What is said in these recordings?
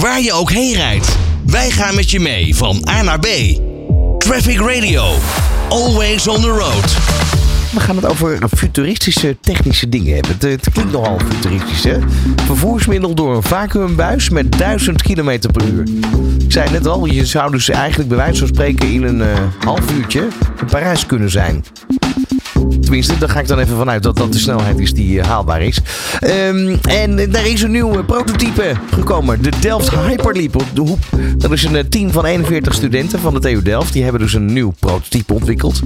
waar je ook heen rijdt. Wij gaan met je mee van A naar B. Traffic Radio. Always on the road. We gaan het over futuristische technische dingen hebben. Het, klinkt nogal futuristisch, hè? Vervoersmiddel door een vacuümbuis met 1000 km per uur. Ik zei net al, je zou dus eigenlijk bij wijze van spreken in een eh, half uurtje in Parijs kunnen zijn. Tenminste, daar ga ik dan even vanuit dat dat de snelheid is die eh, haalbaar is. Ehm, en er is een nieuw prototype gekomen. De Delft Hyperleap op de hoep. Dat is een eh, team van 41 studenten van de TU Delft. Die hebben dus een nieuw prototype ontwikkeld.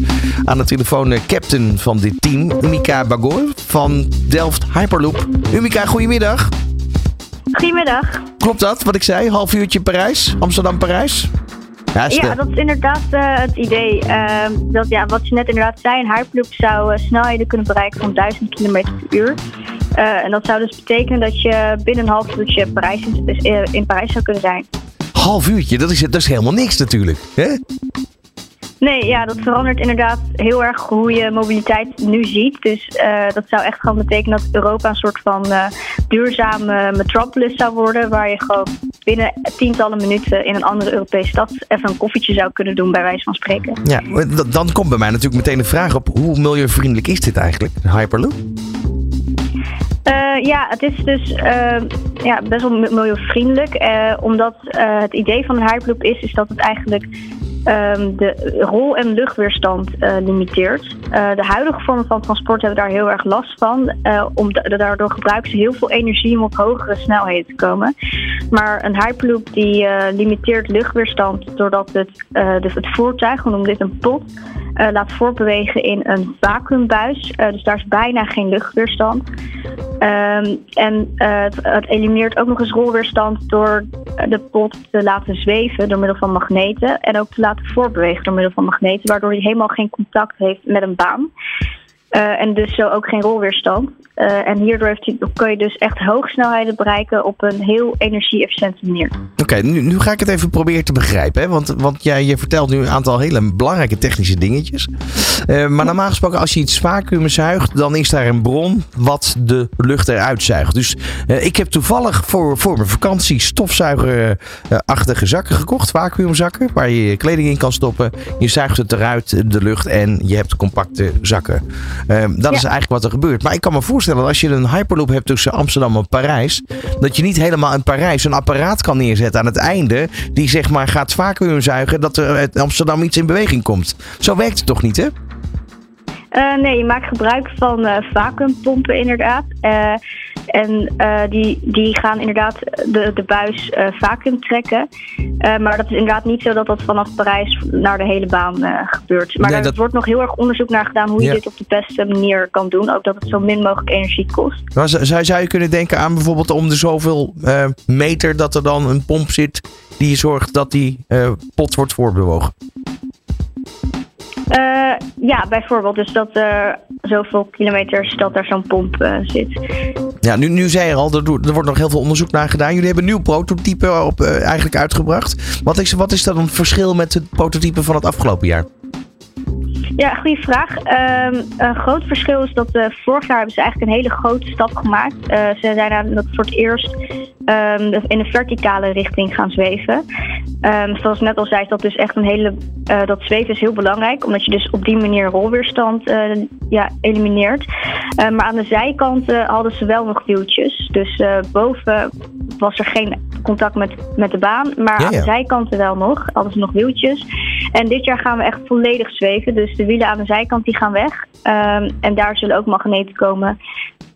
Aan de telefoon eh, captain van dit team, Umika Bagor van Delft Hyperloop. Umika, goedemiddag. Goedemiddag. Klopt dat, wat ik zei? Half uurtje Parijs, Amsterdam-Parijs? Ja, ja, dat is inderdaad uh, het idee. Uh, dat, ja, wat je net inderdaad zei, een Hyperloop zou uh, snelheden kunnen bereiken van 1000 km per uur. en dat zou dus betekenen dat je binnen een half uurtje Parijs in, in Parijs zou kunnen zijn. Half uurtje, dat is, dat is helemaal niks natuurlijk. Hè? Nee, ja, dat verandert inderdaad heel erg hoe je mobiliteit nu ziet. Dus uh, dat zou echt gewoon betekenen dat Europa een soort van uh, duurzame metropolis zou worden. Waar je gewoon binnen tientallen minuten in een andere Europese stad even een koffietje zou kunnen doen, bij wijze van spreken. Ja, dan komt bij mij natuurlijk meteen de vraag op: hoe milieuvriendelijk is dit eigenlijk, Hyperloop? Uh, ja, het is dus uh, ja, best wel milieuvriendelijk. Uh, omdat het idee van een Hyperloop is, is dat het eigenlijk um, de rol- en luchtweerstand uh, limiteert. Uh, de huidige vormen van transport hebben daar heel erg last van. Uh, om daardoor gebruiken ze heel veel energie om op hogere snelheden te komen. Maar een Hyperloop die limiteert luchtweerstand doordat het, dus het voertuig, we noemen dit een pot, laat voortbewegen in een vacuümbuis. dus daar is bijna geen luchtweerstand. Um, en het, het elimineert ook nog eens rolweerstand door de pot te laten zweven door middel van magneten. En ook te laten voorbewegen door middel van magneten, waardoor hij helemaal geen contact heeft met een baan. Uh, en dus zo ook geen rolweerstand. Uh, en hierdoor heeft kun je dus echt hoogsnelheden bereiken op een heel energie-efficiënte manier. Oké, nu, ga ik het even proberen te begrijpen. Hè? Want, want jij je vertelt nu een aantal hele belangrijke technische dingetjes. Uh, maar normaal gesproken, als je iets vacuüm zuigt, dan is daar een bron wat de lucht eruit zuigt. Dus ik heb toevallig voor, voor mijn vakantie stofzuigerachtige zakken gekocht, vacuümzakken, waar je je kleding in kan stoppen. Je zuigt het eruit, de lucht, en je hebt compacte zakken. Uh, dat ja. is eigenlijk wat er gebeurt. Maar ik kan me voorstellen dat als je een hyperloop hebt tussen Amsterdam en Parijs, dat je niet helemaal in Parijs een apparaat kan neerzetten aan het einde die zeg maar gaat vacuüm zuigen dat er uit Amsterdam iets in beweging komt. Zo werkt het toch niet, hè? Uh, nee, je maakt gebruik van uh, vacuümpompen inderdaad. Uh, en die, die gaan inderdaad de, de buis vacuüm trekken. maar dat is inderdaad niet zo dat dat vanaf Parijs naar de hele baan gebeurt. Maar nee, er dat... wordt nog heel erg onderzoek naar gedaan hoe je dit op de beste manier kan doen. Ook dat het zo min mogelijk energie kost. Maar zou, zou je kunnen denken aan bijvoorbeeld om de zoveel meter dat er dan een pomp zit die zorgt dat die pot wordt voorbewogen? Uh, ja, bijvoorbeeld. Dus dat er zoveel kilometers dat er zo'n pomp uh, zit. Ja, nu, nu zei je al, er, er, wordt nog heel veel onderzoek naar gedaan. Jullie hebben een nieuw prototype op, uh, eigenlijk uitgebracht. Wat is, wat is dan het verschil met het prototype van het afgelopen jaar? Ja, goede vraag. Um, een groot verschil is dat uh, vorig jaar hebben ze eigenlijk een hele grote stap gemaakt. Uh, ze zijn aan voor het eerst um, in een verticale richting gaan zweven. Um, zoals net al zei, is dat dus echt een hele. Uh, dat zweven is heel belangrijk, omdat je dus op die manier rolweerstand ja, elimineert. maar aan de zijkanten hadden ze wel nog wieltjes. Dus boven was er geen contact met, met de baan, maar ja, ja. aan de zijkanten wel nog. Hadden ze nog wieltjes. En dit jaar gaan we echt volledig zweven. Dus de wielen aan de zijkant die gaan weg. Um, en daar zullen ook magneten komen.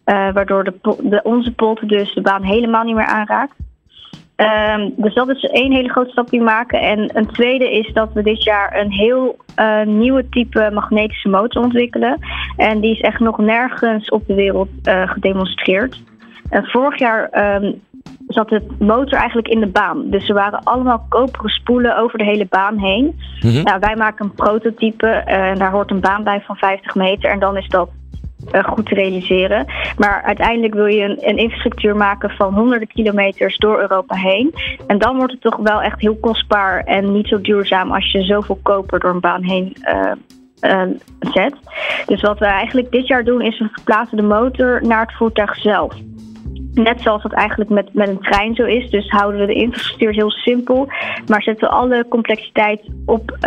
Uh, waardoor de, de, onze pot dus de baan helemaal niet meer aanraakt. Um, dus dat is één hele grote stap die we maken. En een tweede is dat we dit jaar een heel uh, nieuwe type magnetische motor ontwikkelen. En die is echt nog nergens op de wereld uh, gedemonstreerd. En vorig jaar um, zat de motor eigenlijk in de baan. Dus er waren allemaal koperen spoelen over de hele baan heen. Mm -hmm. nou, wij maken een prototype uh, en daar hoort een baan bij van 50 meter. En dan is dat uh, goed te realiseren. Maar uiteindelijk wil je een, een, infrastructuur maken van honderden kilometers door Europa heen. En dan wordt het toch wel echt heel kostbaar en niet zo duurzaam als je zoveel koper door een baan heen uh, uh, zet. Dus wat we eigenlijk dit jaar doen is we verplaatsen de motor naar het voertuig zelf. Net zoals dat eigenlijk met, met een trein zo is. Dus houden we de infrastructuur heel simpel. Maar zetten we alle complexiteit op uh,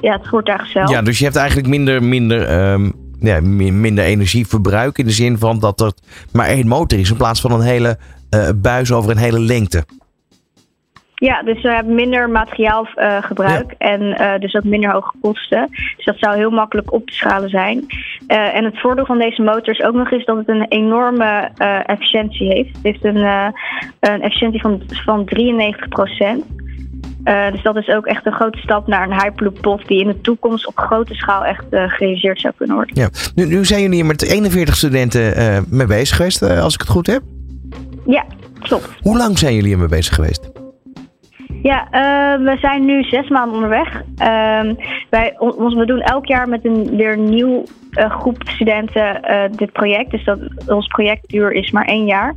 ja, het voertuig zelf. Ja, dus je hebt eigenlijk minder, minder, um, ja, minder energieverbruik. In de zin van dat er maar één motor is. In plaats van een hele uh, buis over een hele lengte. Ja, dus we hebben minder materiaalgebruik uh, en uh, dus ook minder hoge kosten. Dus dat zou heel makkelijk op te schalen zijn. Uh, en het voordeel van deze motor is ook nog eens dat het een enorme efficiëntie heeft. Het heeft een, een efficiëntie van, van 93 procent. dus dat is ook echt een grote stap naar een Hyperloop die in de toekomst op grote schaal echt gerealiseerd zou kunnen worden. Ja. Nu, nu zijn jullie hier met 41 studenten mee bezig geweest, als ik het goed heb? Ja, klopt. Hoe lang zijn jullie hiermee bezig geweest? Ja, uh, we zijn nu zes maanden onderweg. Uh, wij, ons, we doen elk jaar met een weer nieuw uh, groep studenten uh, dit project. Dus dat, ons projectduur is maar één jaar.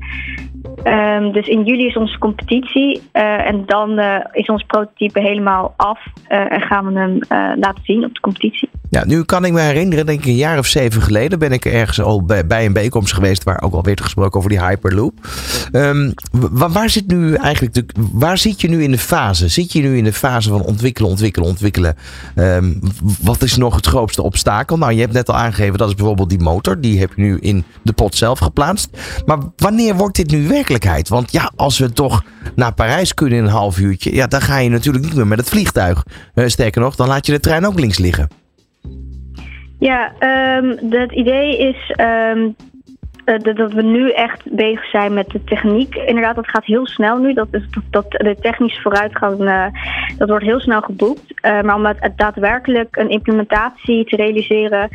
Um, dus in juli is onze competitie en dan is ons prototype helemaal af en gaan we hem laten zien op de competitie. Ja, nu kan ik me herinneren, denk ik een jaar of zeven geleden ben ik ergens al bij, bij een bijeenkomst geweest waar ook al werd gesproken over die Hyperloop. Um, waar, zit nu eigenlijk waar zit je nu in de fase? Zit je nu in de fase van ontwikkelen, ontwikkelen, ontwikkelen? Um, wat is nog het grootste obstakel? Nou, je hebt net al aangegeven, dat is bijvoorbeeld die motor. Die heb je nu in de pot zelf geplaatst. Maar wanneer wordt dit nu werkelijkheid? Want ja, als we toch naar Parijs kunnen in een half uurtje, ja, dan ga je natuurlijk niet meer met het vliegtuig. Uh, sterker nog, dan laat je de trein ook links liggen. Ja, um, het idee is uh, dat we nu echt bezig zijn met de techniek. Inderdaad, dat gaat heel snel nu. Dat, is, dat, de technische vooruitgang, uh, dat wordt heel snel geboekt. Uh, maar om het, daadwerkelijk een implementatie te realiseren,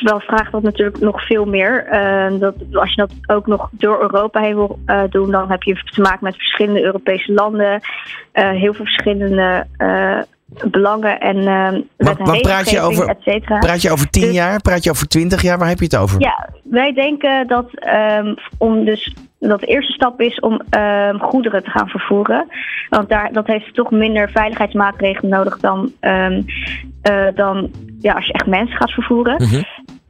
wel vraagt dat natuurlijk nog veel meer. Uh, dat, als je dat ook nog door Europa heen wil uh, doen, dan heb je te maken met verschillende Europese landen, uh, heel veel verschillende belangen en maar, maar praat, je over, praat je over tien dus, jaar? Praat je over twintig jaar? Waar heb je het over? Ja, wij denken dat um, om dus dat de eerste stap is om um, goederen te gaan vervoeren. Want daar, dat heeft toch minder veiligheidsmaatregelen nodig dan, um, uh, dan ja, als je echt mensen gaat vervoeren. Mm -hmm.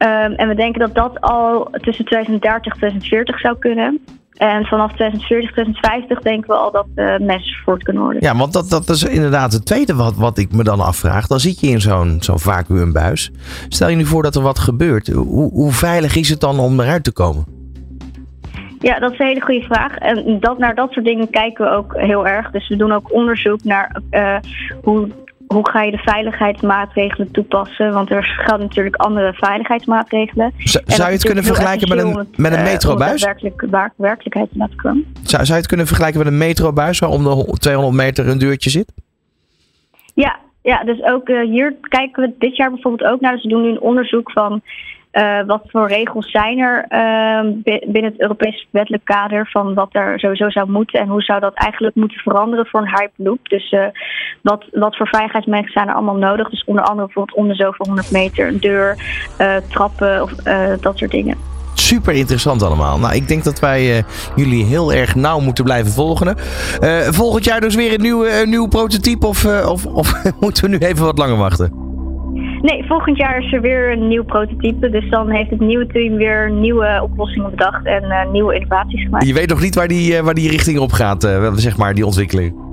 um, en we denken dat dat al tussen 2030 en 2040 zou kunnen. En vanaf 2040, 2050 denken we al dat uh, mensen vervoerd kunnen worden. Ja, want dat, dat is inderdaad het tweede wat, wat ik me dan afvraag. Dan zit je in zo'n zo'n vacuümbuis. Stel je nu voor dat er wat gebeurt. Hoe, hoe veilig is het dan om eruit te komen? Ja, dat is een hele goede vraag. En dat, naar dat soort dingen kijken we ook heel erg. Dus we doen ook onderzoek naar uh, hoe hoe ga je de veiligheidsmaatregelen toepassen? Want er gelden natuurlijk andere veiligheidsmaatregelen. Z zou je het kunnen vergelijken met een, met een eh, metrobuis? Werkelijk, werkelijkheid laten komen. Zou, zou je het kunnen vergelijken met een metrobuis waar om de 200 meter een deurtje zit? Ja, ja dus ook uh, hier kijken we dit jaar bijvoorbeeld ook naar. Dus we doen nu een onderzoek van uh, wat voor regels zijn er uh, binnen het Europese wettelijk kader van wat er sowieso zou moeten en hoe zou dat eigenlijk moeten veranderen voor een Hyperloop. Dus uh, wat, wat voor veiligheidsmerken zijn er allemaal nodig? Dus onder andere bijvoorbeeld onder zoveel 100 meter een deur, uh, trappen of dat soort dingen. Super interessant allemaal. Nou, ik denk dat wij jullie heel erg nauw moeten blijven volgen. volgend jaar dus weer een nieuw, prototype of, of, of moeten we nu even wat langer wachten? Nee, volgend jaar is er weer een nieuw prototype. Dus dan heeft het nieuwe team weer nieuwe oplossingen bedacht en uh, nieuwe innovaties gemaakt. Je weet nog niet waar die, uh, waar die richting op gaat, uh, zeg maar, die ontwikkeling?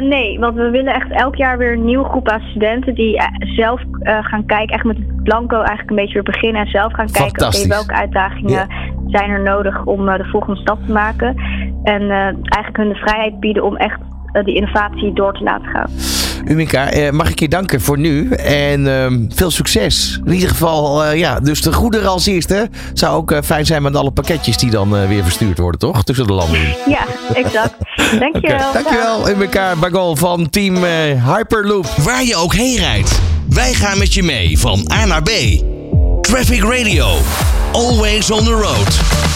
Nee, want we willen echt elk jaar weer een nieuwe groep aan studenten die zelf gaan kijken, echt met het blanco eigenlijk een beetje weer beginnen en zelf gaan kijken okay, welke uitdagingen zijn er nodig om de volgende stap te maken. En eigenlijk hun de vrijheid bieden om echt die innovatie door te laten gaan. Umika, eh, mag ik je danken voor nu en uh, veel succes. In ieder geval, uh, ja, dus de goederen als eerste. Zou ook uh, fijn zijn met alle pakketjes die dan weer verstuurd worden, toch? Tussen de landen. Ja, exact. Dankjewel. Okay. Dankjewel, Umika Bagol van team Hyperloop. Waar je ook heen rijdt, wij gaan met je mee van A naar B. Traffic Radio, always on the road.